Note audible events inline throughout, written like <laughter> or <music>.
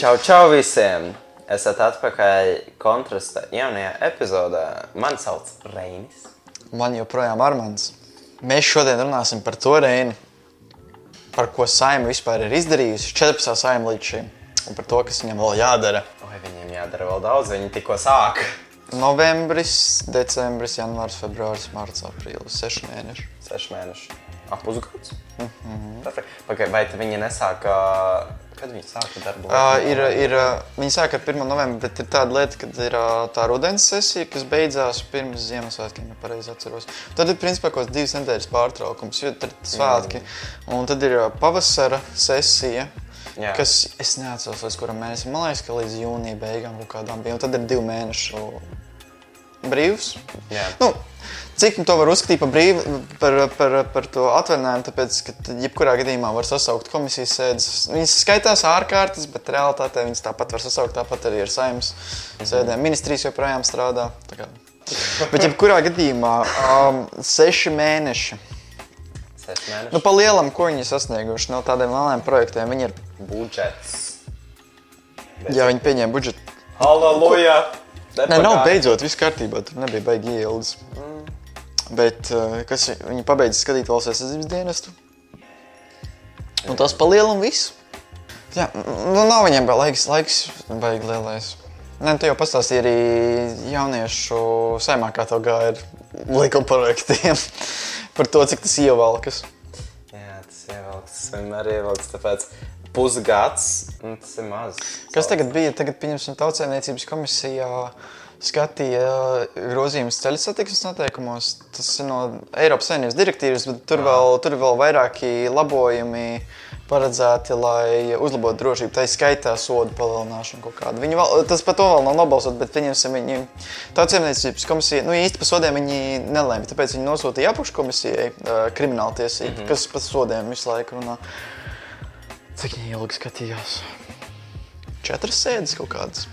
Čau, čau visiem! Esat atpakaļ kontrasta jaunajā epizodē. Mani sauc Reinis. Man joprojām ir Armāns. Mēs šodien runāsim par to reini, par ko saima vispār ir izdarījusi 14. saima līdz šim, un par to, kas viņam vēl jādara. Oi, viņiem jādara vēl daudz, viņi tikko sāk. Novembris, decembris, janvārs, februāris, mārciņš, aprīlis, seši mēneši. Seši mēneši. Ap pusgads. Mm -hmm. Pagaid, vai viņi nesāka, kad viņi sāka darbu? Uh, ir, ir, viņi sāk ar 1. novembri, bet ir tāda lieta, ka ir tā rudens sesija, kas beidzās pirms Ziemassvētkiem, ja pareizi atceros. Tad ir principā kaut kāds divas nedēļas pārtraukums, jo tad ir svētki. Mm. Un tad ir pavasara sesija. Jā. Kas es neatceros, līdz kuram mēnesim. Man liekas, ka līdz jūnija beigām kaut kādām bija. Un tad ir divi mēneši brīvs. Jā. Nu, cik to var uzskatīt par brīvu, par, par, par to atvaļinājumu? Tāpēc, ka jebkurā gadījumā var sasaukt komisijas sēdes. Viņas skaitās ārkārtas, bet realitātē viņas tāpat var sasaukt. Tāpat arī ar saimnes sēdēm. Ministrijas joprojām strādā. Bet, jebkurā gadījumā, um, seši mēneši. Seši mēneši. Nu, pa lielam, ko viņi sasnieguši no tādiem lieliem projektiem, viņi ir. budžets. Jā, viņi pieņēma budžetu. Halleluja! Nē, nav beidzot, viss kārtībā. Tur nebija baigi ieildes. Bet uh, kas vi- viņi pabeidza skatīt valsts aizsardzības dienestu? Un tas pa lielam viss. Jā, nu nav viņiem vēl laiks, laiks baigi lielais. Nē, tu jau pastāstīji arī jauniešu saimā, kā tev gāja ar likuma projektiem. <laughs> Par to, cik tas ievalkas. Jā, tas ievelks. Tas vienmēr ievelks, tāpēc pusgads, un tas ir maz. Kas tagad bija? Tagad, pieņemsim, tautsēmniecības komisijā skatīja grozījumus ceļu satiksmes noteikumos. Tas ir no Eiropas Savienības direktīvas, bet tur vēl, tur vēl vairāki labojumi paredzēti, lai uzlabotu drošību. Tā ir skaitā sodu palielināšana kaut kāda. Viņi vēl, tas par to vēl nav nobalsot, bet pieņemsim, viņi tautsēmniecības komisija, nu īsti par sodiem viņi nelēma, tāpēc viņi nosūtīja apakškomisijai uh, krimināltiesību, mm -hmm. kas par sodiem visu laiku runā. Cik viņi ilgi skatījās? Četras sēdes kaut kādas.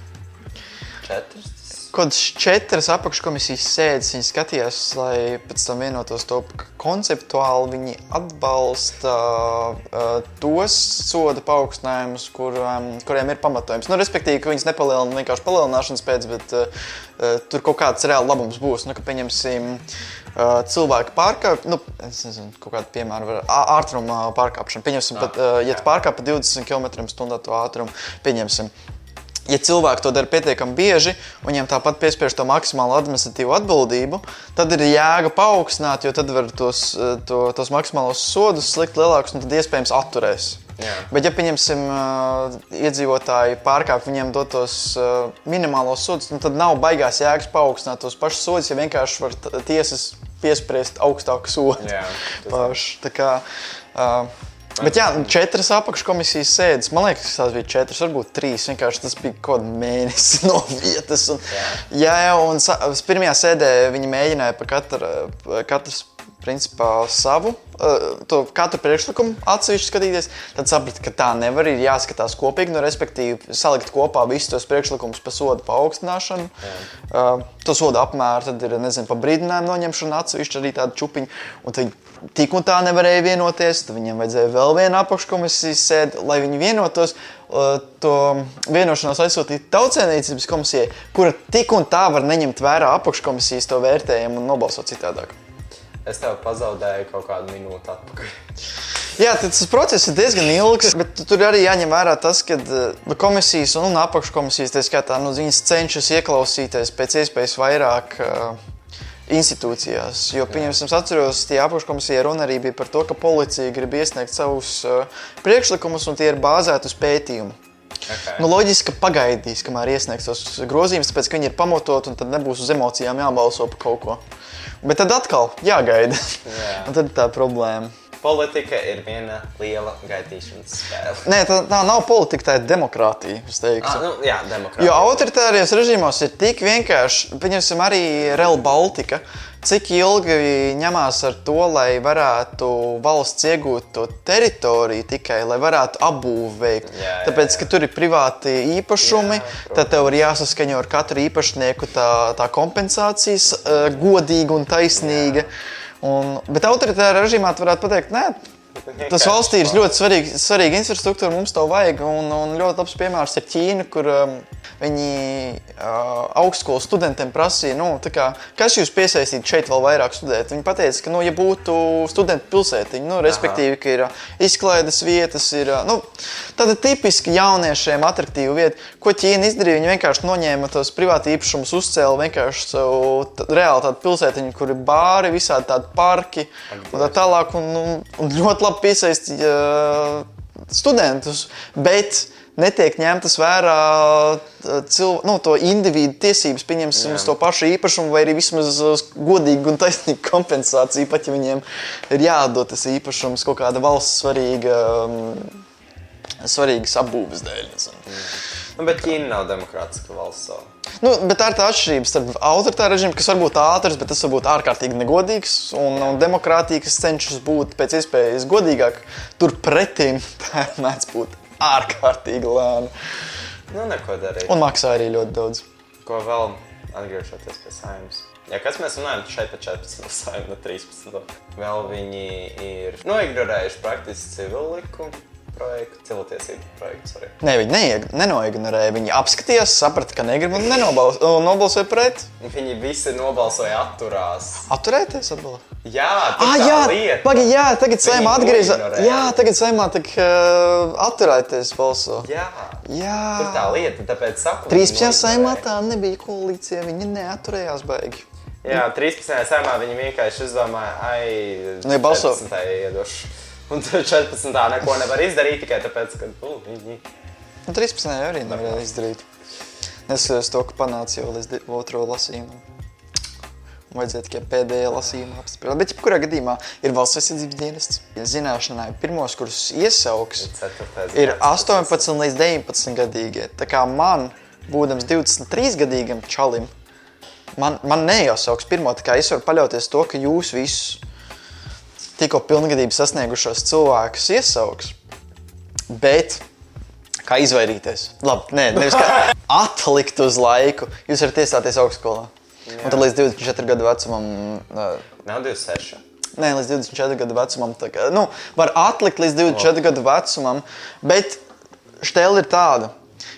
Četras. Kaut kādas četras apakškomisijas sēdes viņi skatījās, lai pēc tam vienotos to, ka konceptuāli viņi atbalsta uh, tos soda paaugstinājumus, kur, um, kuriem ir pamatojums. Nu, respektīvi, ka viņas nepalielina vienkārši palielināšanas pēc, bet uh, uh, tur kaut kāds reāls labums būs. Nu, ka, pieņemsim, uh, cilvēki pārkāpj, nu, es nezinu, kaut kādu piemēru, ātruma pārkāpšana. Pieņemsim, pat, uh, ja tu pārkāp pa 20 km/h to ātrumu, pieņemsim. Ja cilvēki to dara pietiekami bieži, un viņiem tāpat piespiež to maksimālo administratīvo atbildību, tad ir jēga paaugstināt, jo tad var tos, eh, to, tos maksimālos sodus slikt lielākus, un tad iespējams atturēs. Jā. Bet, ja pieņemsim, uh, iedzīvotāji pārkāpj viņiem dotos uh, minimālos sodus, nu, tad nav baigās jēgas paaugstināt tos pašus sodus, ja vienkārši var tiesas piespriest augstāku sodu. Jā. Tā kā, uh, Bet jā, četras apakškomisijas sēdes. Man liekas, tās bija četras, varbūt trīs. Vienkārši tas bija kaut kāds mēnesis <laughs> no vietas. Un, jā, jā, un pirmajā sēdē viņi mēģināja pa katru, katrs principā savu, uh, to katru priekšlikumu atsevišķi skatīties. Tad sapratu, ka tā nevar. Ir jāskatās kopīgi, nu, respektīvi, salikt kopā visus tos priekšlikumus par sodu paaugstināšanu. Uh, to sodu apmēru, tad ir nezinu, par brīdinājumu noņemšanu, atsevišķi arī tādu čupiņu. Un tad tik un tā nevarēja vienoties. Tad viņiem vajadzēja vēl vienu apakškomisijas sēdi, lai viņi vienotos. uh, To vienošanos aizsūtīt tautsēmniecības komisijai, kura tik un tā var neņemt vērā apakškomisijas to vērtējumu un nobalsot citādāk. Es tev pazaudēju kaut kādu minūti atpakaļ. Jā, tas process ir diezgan ilgs, bet tur arī jāņem vērā tas, ka nu, komisijas un apakškomisijas tā skaitā, nu, viņas cenšas ieklausīties pēc iespējas vairāk uh, institūcijās. Jo, pieņemsim, atceros, tie apakškomisija runa arī bija par to, ka policija grib iesniegt savus uh, priekšlikumus, un tie ir bāzēti uz pētījumu. Okay. Nu, loģiski, ka pagaidīs, kamēr iesniegs tos grozījumus, tāpēc, ka viņi ir pamatot, un tad nebūs uz emocijām jābalso par kaut ko. Bet tad atkal jāgaida. Jā. un tad ir tā problēma. Politika ir viena liela gaidīšanas spēle. Nē, tā, tā nav politika, tā ir demokrātija. teiktu. Ah, nu, jā, demokrātija. Jo autoritārijos režīmos ir tik vienkārši, pieņemsim, arī Real Baltica. Cik ilgi ņemās ar to, lai varētu valsts iegūt to teritoriju tikai, lai varētu? Jā, jā, Tāpēc, jā. ka tur ir privāti īpašumi, Jā, tad tev ir jāsaskaņo ar katru īpašnieku tā, tā kompensācijas uh, godīga un taisnīga. Un, bet autoritāra režīmā tu varētu pateikt, nē, <laughs> Tas valstī ir ļoti svarīga, svarīga infrastruktūra, mums to vajag. Un, un ļoti labs piemērs ir Ķīna, kur um, viņi uh, augstskolas studentiem prasīja, nu, tā kā, kas jūs piesaistītu šeit vēl vairāk studēt. Viņi teica, ka, nu, ja būtu studentu pilsētiņa, nu, respektīvi, ka ir uh, izklaides vietas, ir uh, nu, tāda tipiski jauniešiem attraktīva vieta. Ko Ķīna izdarīja? Viņi vienkārši noņēma tos privāti īpašumus, uzcēla vienkārši savu reāli tādu pilsētiņu, kur ir bāri, visādi tādi parki un tā tālāk. Un, un, un ļoti labi piesaistīja uh, studentus, bet netiek ņemtas vērā cilvēku, nu, to individu tiesības, pieņemsim, uz to pašu īpašumu, vai arī vismaz uz godīgu un taisnīgu kompensāciju, pat ja viņiem ir jādod tas īpašums kaut kāda valsts svarīga, um, svarīgas apbūves dēļ. nezinu. Nu, bet Ķīna nav demokrātiska valsts. savu. Nu, bet tā ir tā atšķirība starp autoritāru režīmu, kas var būt ātrs, bet tas var būt ārkārtīgi negodīgs, un, un demokrātija, kas cenšas būt pēc iespējas godīgāk, turpretī <laughs> tā mēdz būt ārkārtīgi lēna. Nu, neko darīt. Un maksā arī ļoti daudz. Ko vēl atgriežoties pie saimnes? Ja kas mēs runājam šeit par 14. saimnu, no 13. Vēl viņi ir noignorējuši praktiski civilu likumu projektu, cilvēktiesību projektu. Sorry. Nē, viņi neieg, nenoignorēja. Viņi apskatījās, saprata, ka negrib un nobalsoja pret. Viņi visi nobalsoja atturās. Atturēties atbalstu. Jā, tā Ah, jā, lieta. pagi, jā, tagad saimā atgriezās. Jā, tagad saimā tik uh, atturēties balso. Jā, Jā. tur tā lieta, tāpēc saku. 13. viņi saimā tā nebija koalīcija, viņi neaturējās baigi. Jā, 13. saimā viņi vienkārši izdomāja, ai, Nu, ja balso- 14. iedošu. Un tur 14. neko nevar izdarīt tikai tāpēc, ka uh, viņi. Nu, 13. arī nevarēja izdarīt. Neskatoties to, ka panāca jau līdz otro lasījumu. Vajadzēja tikai pēdējā lasījumā apspriest. Bet, jebkurā gadījumā, ir valsts aizsardzības dienests. Zināšanai pirmos, kurus iesauks, ir gads, 18 līdz 19 gadīgie. Tā kā man, būdams 23 gadīgam čalim, man, man neiesauks pirmo, tā kā es varu paļauties to, ka jūs visus tikko pilngadību sasniegušos cilvēkus iesauks. Bet kā izvairīties? Labi, nē, nevis kā <laughs> atlikt uz laiku. Jūs varat iestāties augstskolā. Un tad līdz 24 gadu vecumam, ā, Nav 26. nē, līdz 24 gadu vecumam, tā kā, nu, var atlikt līdz 24 gadu vecumam, bet stēle ir tāda.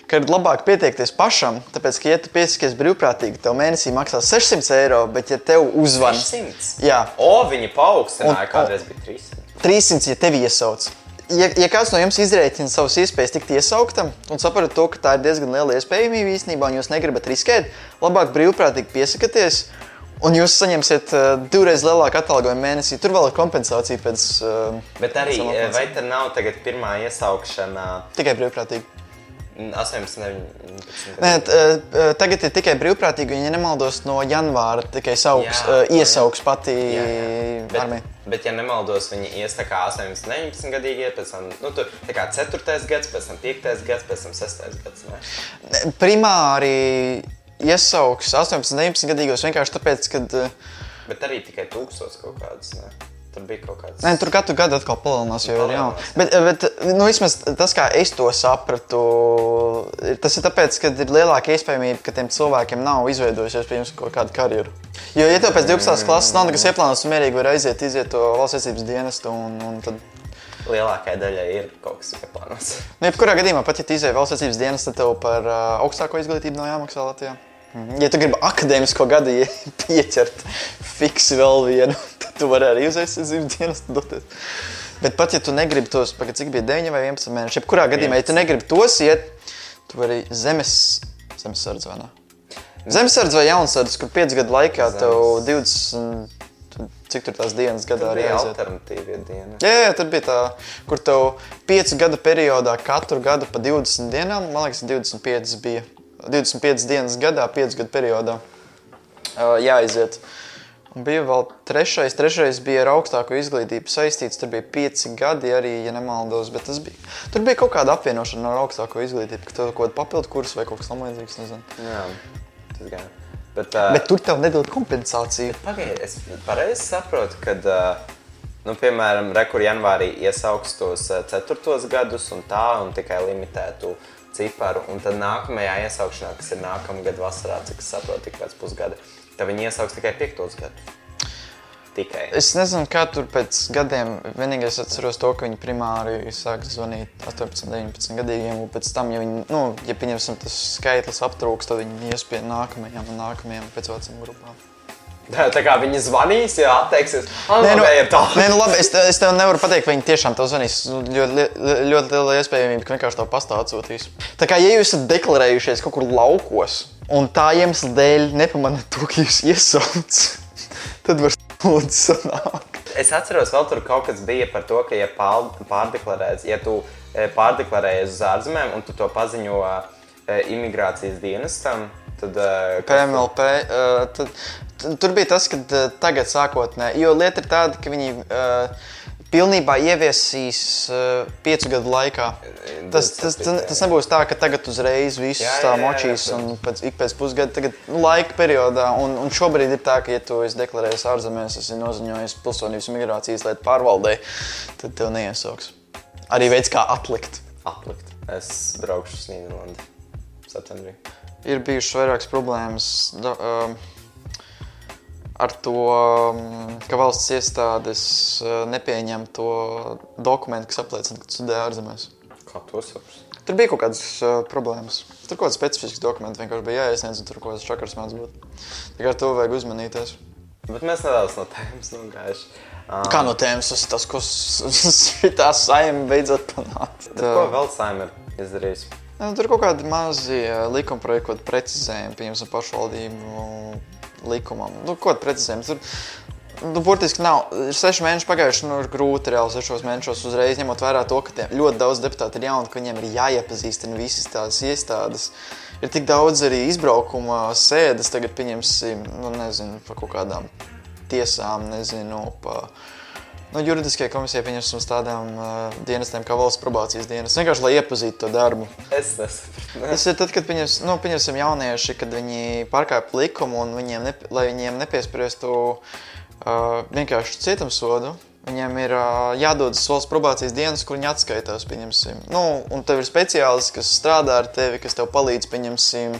Ka ir labāk pieteikties pašam, tāpēc, ka, ja tu piesakies brīvprātīgi, tev mēnesī maksās 600 eiro, bet, ja tev uzvan 600. Jā, O, viņi paaugstināja, Un- kādreiz bija 300. 300, ja tevi iesauc. Ja, ja kāds no jums izrēķina savas iespējas tikt iesauktam un saprot to, ka tā ir diezgan liela iespējamība īstenībā, un jūs negribat riskēt, labāk brīvprātīgi piesakieties. Un jūs saņemsiet uh, divreiz lielāku atalgojumu mēnesī. Tur vēl ir kompensācija pēc uh, Bet arī, eh, vai te nav tagad pirmā iesaukšana tikai brīvprātīgi. Mm, 18, 19? Nē, t, uh, tagad ir tikai brīvprātīgi, ja nemaldos, no janvāra tikai sauks, Jā, uh, iesauks pati Jā, jā. Bet, armija. bet, ja nemaldos, viņi ies tā kā 18, 19 gadīgie, pēc tam nu, tur, tā kā 4. gads, pēc tam 5. gads, pēc tam 6. gads. Ne? Primāri iesauks 18, 19 gadīgos vienkārši tāpēc, ka. Bet arī tikai tūkstots kaut kāds. Ne? Tur bija kaut kāds. Nē, tur katru gadu atkal palielinās, jo ir jauna. Bet, bet nu, vismaz tas, kā es to sapratu, tas ir tāpēc, ka ir lielāka iespējamība, ka tiem cilvēkiem nav izveidojusies pirms kaut kāda karjera. Jo, ja tev pēc 12. klases nav nekas ieplānots, mierīgi vari aiziet, iziet to valsts aizsardzības dienestu. Un, un tad, Lielākajai daļai ir kaut kas ieplānots. nu, jebkurā gadījumā, pat ja tu izēji valsts aizsardzības dienestu, tad tev par uh, augstāko izglītību nav jāmaksā Latvijā. Mhm. Ja tu gribi akadēmisko gadu ie- <laughs> pieķert fiksi vēl vienu, tu vari arī uz aizsardzības dienestu doties. Bet pat ja tu negribi tos, pagaid, cik bija 9 vai 11 mēneši, jebkurā gadījumā, ja tu negribi tos iet, tu vari zemes, zemesardze vai ne? Zemesardze vai jaunsardze, kur 5 gadu laikā tev 20, tu- cik tur tās dienas gadā arī aiziet. alternatīva diena. Jā, jā, tur bija tā, kur tev 5 gadu periodā katru gadu pa 20 dienām, man liekas, 25 bija. 25 dienas gadā, 5 gadu periodā uh, jāiziet. Un bija vēl trešais, trešais bija ar augstāko izglītību saistīts. Tur bija 5 gadi arī, ja nemaldos. Bet tas bija, tur bija kaut kāda apvienošana ar augstāko izglītību, ka tev kaut kāda papildu kursa vai kaut kas tamlīdzīgs. Jā, tas gan. Bet, uh, Bet tur tev nedod kompensāciju. Pagaidiet, es pareizi saprotu, ka, uh, nu, piemēram, rekur janvārī iesauks tos uh, ceturtos gadus un tā, un tikai limitētu ciparu. Un tad nākamajā iesaukšanā, kas ir nākamā gada vasarā, cik es saprotu, tik pēc pusgada, tad viņi iesauks tikai piektos gadus. tikai. Es nezinu, kā tur pēc gadiem. Vienīgais atceros to, ka viņi primāri sāk zvanīt 18, 19 gadīgiem. Un pēc tam, ja, viņi, nu, ja pieņemsim, tas skaitlis aptrūks, tad viņi ies pie nākamajām un nākamajām pēc vecuma grupām. Tā, tā kā viņi zvanīs, ja atteiksies. Ah, Nē, nu, tālāk. nē, nu labi, es, te- es tev nevaru pateikt, vai viņi tiešām tev zvanīs. Nu, Ļoti, ļoti liela iespējamība, ka vienkārši tev pastāv atsūtīs. Tā kā ja jūs esat deklarējušies kaut kur laukos, un tā iemesla dēļ nepamanāt to, ka jūs iesauc, tad var lūdzu sanākt. Es atceros, vēl tur kaut kas bija par to, ka, ja pār- pārdeklarēts, ja tu eh, pārdeklarējies uz ārzemēm un tu to paziņo eh, imigrācijas dienestam, tad. eh, PMLP. Uh, tad, tur bija tas, ka tagad sākotnēji, jo lieta ir tāda, ka viņi pilnībā ieviesīs uh, piecu gadu laikā. Tas, tas, tas, tas nebūs tā, ka tagad uzreiz viss Jā, tā jā, jā, močīs jā. un pēc, ik pēc pusgada, tagad nu, laika periodā. Un, un šobrīd ir tā, ka, ja tu esi deklarējis ārzemēs, esi noziņojis pilsonības migrācijas lietu pārvaldē, tad tev neiesauks. Arī veids, kā atlikt. Atlikt. Es braukšu uz Nīderlandi septembrī. ir bijušas vairākas problēmas da, um, ar to, um, ka valsts iestādes uh, nepieņem to dokumentu, kas apliecina, ka tu studē ārzemēs. Kā to saprast? Tur bija kaut kādas uh, problēmas. Tur kaut kāds specifisks dokuments vienkārši bija jāiesniedz, un tur kaut kāds čakars mēdz būt. Kā ar to vajag uzmanīties. Bet mēs nedaudz no tēmas nogājuši. Uh, <laughs> Kā no tēmas tas, tas ko <laughs> tā saima beidzot panāca? ko vēl Saimē ir izdarījis? Nu, tur ir kaut kādi mazi ā, likuma projekti, ko precizējumi, piemēram, pašvaldību likumam. Nu, ko precizējumi? Tur nu, burtiski nav. Ir seši mēneši pagājuši, nu, ir grūti reāli sešos mēnešos uzreiz ņemot vērā to, ka ļoti daudz deputātu ir jauni, ka viņiem ir jāiepazīstina visas tās iestādes. Ir tik daudz arī izbraukuma sēdes, tagad pieņemsim, nu, nezinu, par kaut kādām tiesām, nezinu, pa nu, juridiskajai komisijai pieņemsim tādām uh, dienestiem kā valsts probācijas dienas. Vienkārši, lai iepazītu to darbu. Es nesapratu. Tas ir tad, kad pieņems, nu, pieņemsim jaunieši, kad viņi pārkāpj likumu un viņiem, ne, lai viņiem nepiespriestu uh, vienkārši cietumsodu. Viņiem ir uh, jādodas valsts probācijas dienas, kur viņi atskaitās. Pieņemsim. Nu, un tev ir speciālists, kas strādā ar tevi, kas tev palīdz pieņemsim,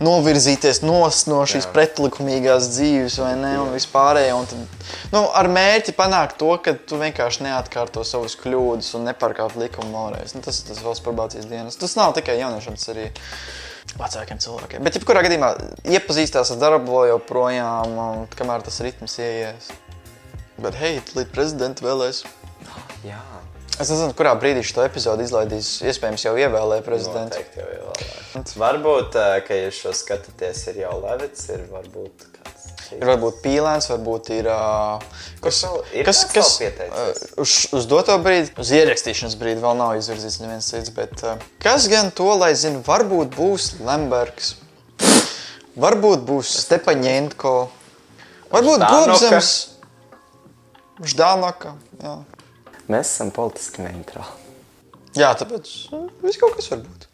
novirzīties no šīs Jā. pretlikumīgās dzīves, vai ne? Un vispārējo. Un tad, nu, ar mērķi panākt to, ka tu vienkārši neatkārto savus kļūdas un nepārkāp likumu vēlreiz. Nu, tas ir tas valsts probācijas dienas. Tas nav tikai jauniešiem, tas arī vecākiem cilvēkiem. Bet, jebkurā gadījumā, iepazīstās ar darbu joprojām, un kamēr tas ritms ieies. Bet, hei, līdz prezidenta vēlēs. Jā, Es nezinu, kurā brīdī šo epizodu izlaidīs. Iespējams, jau ievēlēja prezidentu. noteikti jau ievēlēju. Varbūt, eh, ka jūs šo skatāties, ir jau Levits, ir varbūt kāds. Ir varbūt pīlēns, varbūt ir. Kurš vēl- ir kas, kas vēl pieteicies? ā, uz, uz doto brīdi, uz ierakstīšanas brīdi vēl nav izvirzīts neviens cits. Bet, ā, kas gan to, lai zina, varbūt būs Lembergs, varbūt būs Stepaņēnko, varbūt. Gobzems, Ždanoka. Jā. Mēs esam politiski neitrāli. jā, tāpēc ā, viss kaut kas var būt.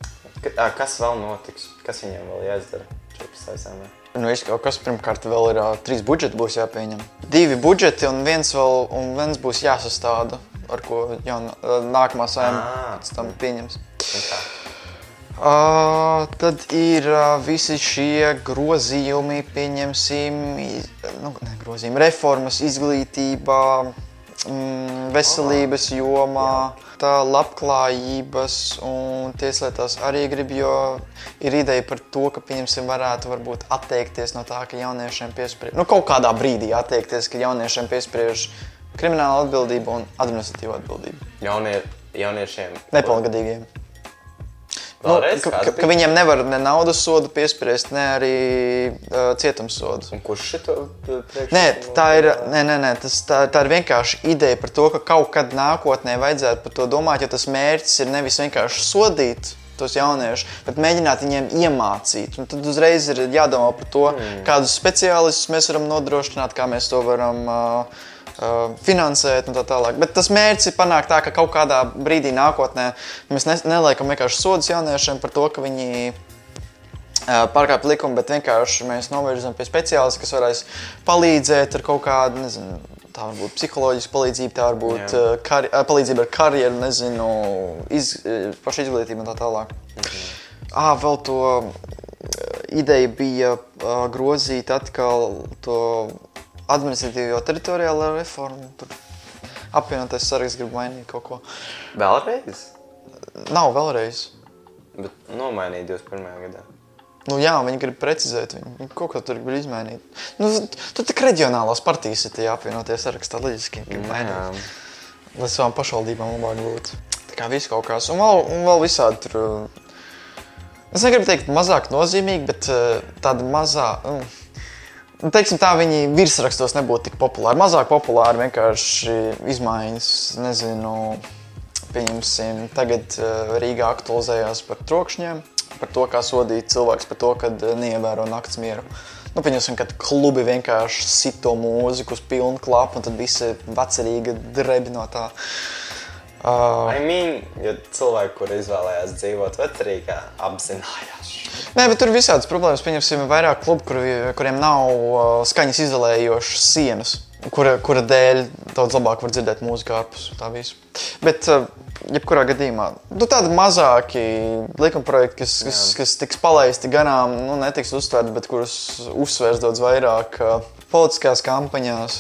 Ā, Kas vēl notiks? Kas viņiem vēl jāizdara? 14. saimē? Nu, viss kaut kas pirmkārt vēl ir ā, trīs budžeti būs jāpieņem. Divi budžeti un viens vēl un viens būs jāsastāda, ar ko jauna, ā, nākamā saima pēc tam pieņems. Kā? Uh, tad ir uh, visi šie grozījumi, pieņemsim, iz, nu, ne, grozījumi, reformas izglītībā, mm, veselības jomā, tā labklājības un tieslietās arī grib, jo ir ideja par to, ka, pieņemsim, varētu varbūt atteikties no tā, ka jauniešiem piespriež, nu, kaut kādā brīdī atteikties, ka jauniešiem piespriež krimināla atbildība un administratīva atbildība. Jaunie, jauniešiem. Nepilngadīgiem. Nu, Vēlreiz, ka, kāds ka, ka bija? viņiem nevar ne naudas sodu piespriest, ne arī uh, cietumsodu. Un kurš šito priekšlikumu? Nē, tā ir, nē, nē, nē, tas, tā, tā ir vienkārši ideja par to, ka kaut kad nākotnē vajadzētu par to domāt, jo tas mērķis ir nevis vienkārši sodīt tos jauniešus, bet mēģināt viņiem iemācīt. Un tad uzreiz ir jādomā par to, mm. kādus speciālistus mēs varam nodrošināt, kā mēs to varam uh, finansēt un tā tālāk. Bet tas mērķis ir panākt tā, ka kaut kādā brīdī nākotnē mēs ne, neliekam vienkārši sodus jauniešiem par to, ka viņi pārkāpt likumu, bet vienkārši mēs novirzām pie speciālista, kas varēs palīdzēt ar kaut kādu, nezinu, tā var būt psiholoģiska palīdzība, tā var būt Jā. uh, kari, ā, palīdzība ar karjeru, nezinu, iz, pašu izglītību un tā tālāk. Mhm. Ah, vēl to uh, ideja bija uh, grozīt atkal to administratīvo teritoriālo reformu. Tur apvienotais saraksts grib mainīt kaut ko. Vēlreiz? Nav vēlreiz. Bet nomainīja 21. gadā. Nu, jā, viņi grib precizēt, viņi, kaut ko tur grib izmainīt. Nu, tur tik reģionālās partijas ir tie apvienoties sarakstā līdziski. grib mainīt. Lai savām pašvaldībām labāk būtu. Tā kā viss kaut kāds. Un vēl, un vēl visādi tur. uh, Es negribu teikt mazāk nozīmīgi, bet uh, tāda mazā. Mm, teiksim, tā viņi virsrakstos nebūtu tik populāri. Mazāk populāri vienkārši izmaiņas, nezinu, pieņemsim, tagad uh, Rīgā aktualizējās par trokšņiem, par to, kā sodīt cilvēks par to, ka neievēro nakts mieru. Nu, pieņemsim, kad klubi vienkārši sit to mūziku uz pilnu klapu, un tad visi vecerīgi drebi no tā. Uh, I mean, jo cilvēki, kuri izvēlējās dzīvot vecerīgā, apzinājās. Nē, bet tur ir visādas problēmas. Pieņemsim, ir vairāk klubu, kur, kuriem nav uh, skaņas izolējošas sienas, kura, kura dēļ daudz labāk var dzirdēt mūziku ārpus tā visa. Bet, uh, jebkurā gadījumā, nu, tādi mazāki likumprojekti, kas, kas, kas tiks palaisti garām, nu, netiks uztvērti, bet kurus uzsvērs daudz vairāk uh, politiskās kampaņās.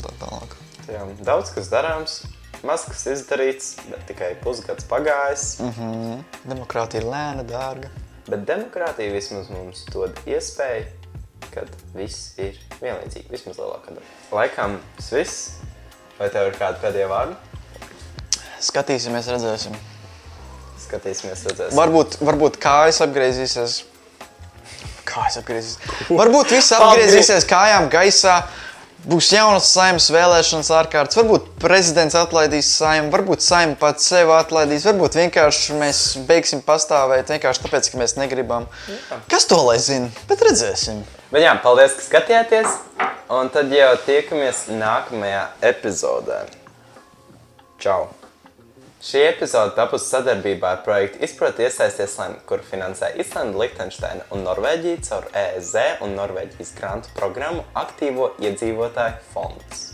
Tā tālāk. Jā, daudz kas darāms, maz kas izdarīts, bet tikai pusgads pagājis. Mm. Demokrātija ir lēna, dārga. Bet demokrātija vismaz mums dod iespēju, kad viss ir vienlīdzīgi, vismaz lielākā daļa. Laikam tas viss. Vai tev ir kādi pēdējie vārdi? Skatīsimies, redzēsim. Skatīsimies, redzēsim. Varbūt, varbūt kājas apgriezīsies. Kājas apgriezīsies. <laughs> Varbūt viss apgriezīsies kājām gaisā. Būs jaunas saimnes vēlēšanas ārkārtas. Varbūt prezidents atlaidīs saimnu, varbūt saimna pats sevi atlaidīs. Varbūt vienkārši mēs beigsim pastāvēt vienkārši tāpēc, ka mēs negribam. Jā. Kas to lai zina? Bet redzēsim. Bet jā, paldies, ka skatījāties. Un tad jau tiekamies nākamajā epizodē. Čau! Šī epizode tapusi sadarbībā ar projektu Izproti iesaisties Lēmu, kuru finansē Islanda, Liechtensteina un Norvēģija caur ESZ un Norvēģijas grantu programmu Aktīvo iedzīvotāju fonds.